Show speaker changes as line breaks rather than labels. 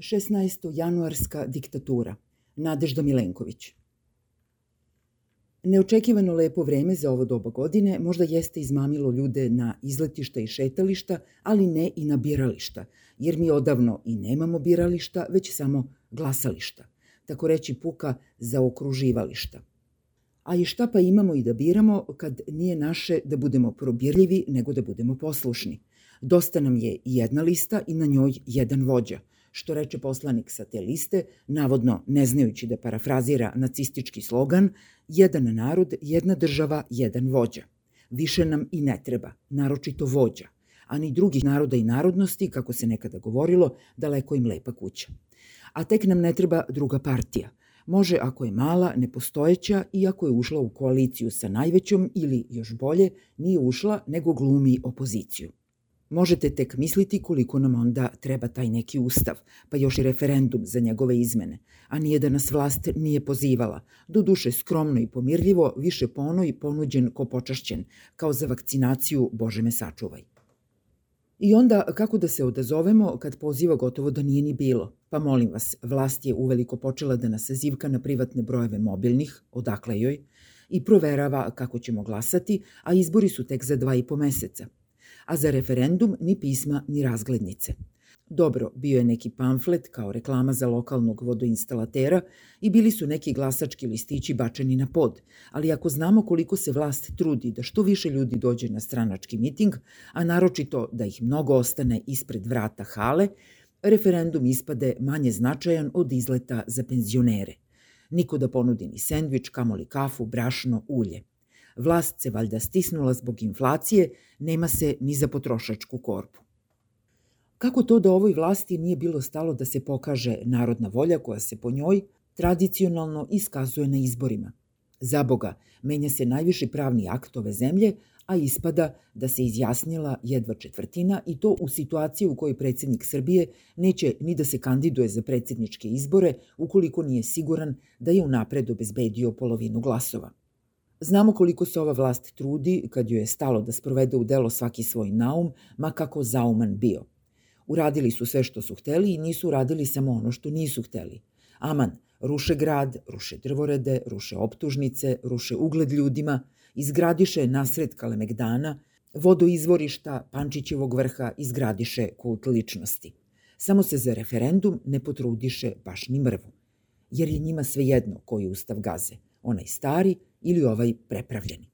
16. januarska diktatura. Nadežda Milenković. Neočekivano lepo vreme za ovo doba godine možda jeste izmamilo ljude na izletišta i šetališta, ali ne i na birališta, jer mi odavno i nemamo birališta, već samo glasališta, tako reći puka za okruživališta. A i šta pa imamo i da biramo kad nije naše da budemo probirljivi, nego da budemo poslušni. Dosta nam je jedna lista i na njoj jedan vođa – što reče poslanik sa te liste, navodno ne znajući da parafrazira nacistički slogan jedan narod, jedna država, jedan vođa. Više nam i ne treba, naročito vođa, a ni drugih naroda i narodnosti, kako se nekada govorilo, daleko im lepa kuća. A tek nam ne treba druga partija. Može ako je mala, nepostojeća i ako je ušla u koaliciju sa najvećom ili, još bolje, nije ušla nego glumi opoziciju. Možete tek misliti koliko nam onda treba taj neki ustav, pa još i referendum za njegove izmene, a nije da nas vlast nije pozivala, do duše skromno i pomirljivo, više pono i ponuđen ko počašćen, kao za vakcinaciju Bože me sačuvaj. I onda kako da se odazovemo kad poziva gotovo da nije ni bilo? Pa molim vas, vlast je uveliko počela da nas zivka na privatne brojeve mobilnih, odakle joj, i proverava kako ćemo glasati, a izbori su tek za dva i po meseca – a za referendum ni pisma ni razglednice. Dobro, bio je neki pamflet kao reklama za lokalnog vodoinstalatera i bili su neki glasački listići bačeni na pod, ali ako znamo koliko se vlast trudi da što više ljudi dođe na stranački miting, a naročito da ih mnogo ostane ispred vrata hale, referendum ispade manje značajan od izleta za penzionere. Niko da ponudi ni sendvič, kamoli kafu, brašno, ulje. Vlast se valjda stisnula zbog inflacije, nema se ni za potrošačku korpu. Kako to da ovoj vlasti nije bilo stalo da se pokaže narodna volja koja se po njoj tradicionalno iskazuje na izborima? Za Boga, menja se najviši pravni akt ove zemlje, a ispada da se izjasnila jedva četvrtina i to u situaciji u kojoj predsednik Srbije neće ni da se kandiduje za predsedničke izbore ukoliko nije siguran da je unapred obezbedio polovinu glasova. Znamo koliko se ova vlast trudi kad joj je stalo da sprovede u delo svaki svoj naum, ma kako zauman bio. Uradili su sve što su hteli i nisu uradili samo ono što nisu hteli. Aman, ruše grad, ruše drvorede, ruše optužnice, ruše ugled ljudima, izgradiše nasred Kalemegdana, vodoizvorišta Pančićevog vrha izgradiše kult ličnosti. Samo se za referendum ne potrudiše baš ni mrvu. Jer je njima svejedno koji ustav gaze, onaj stari ili ovaj prepravljeni.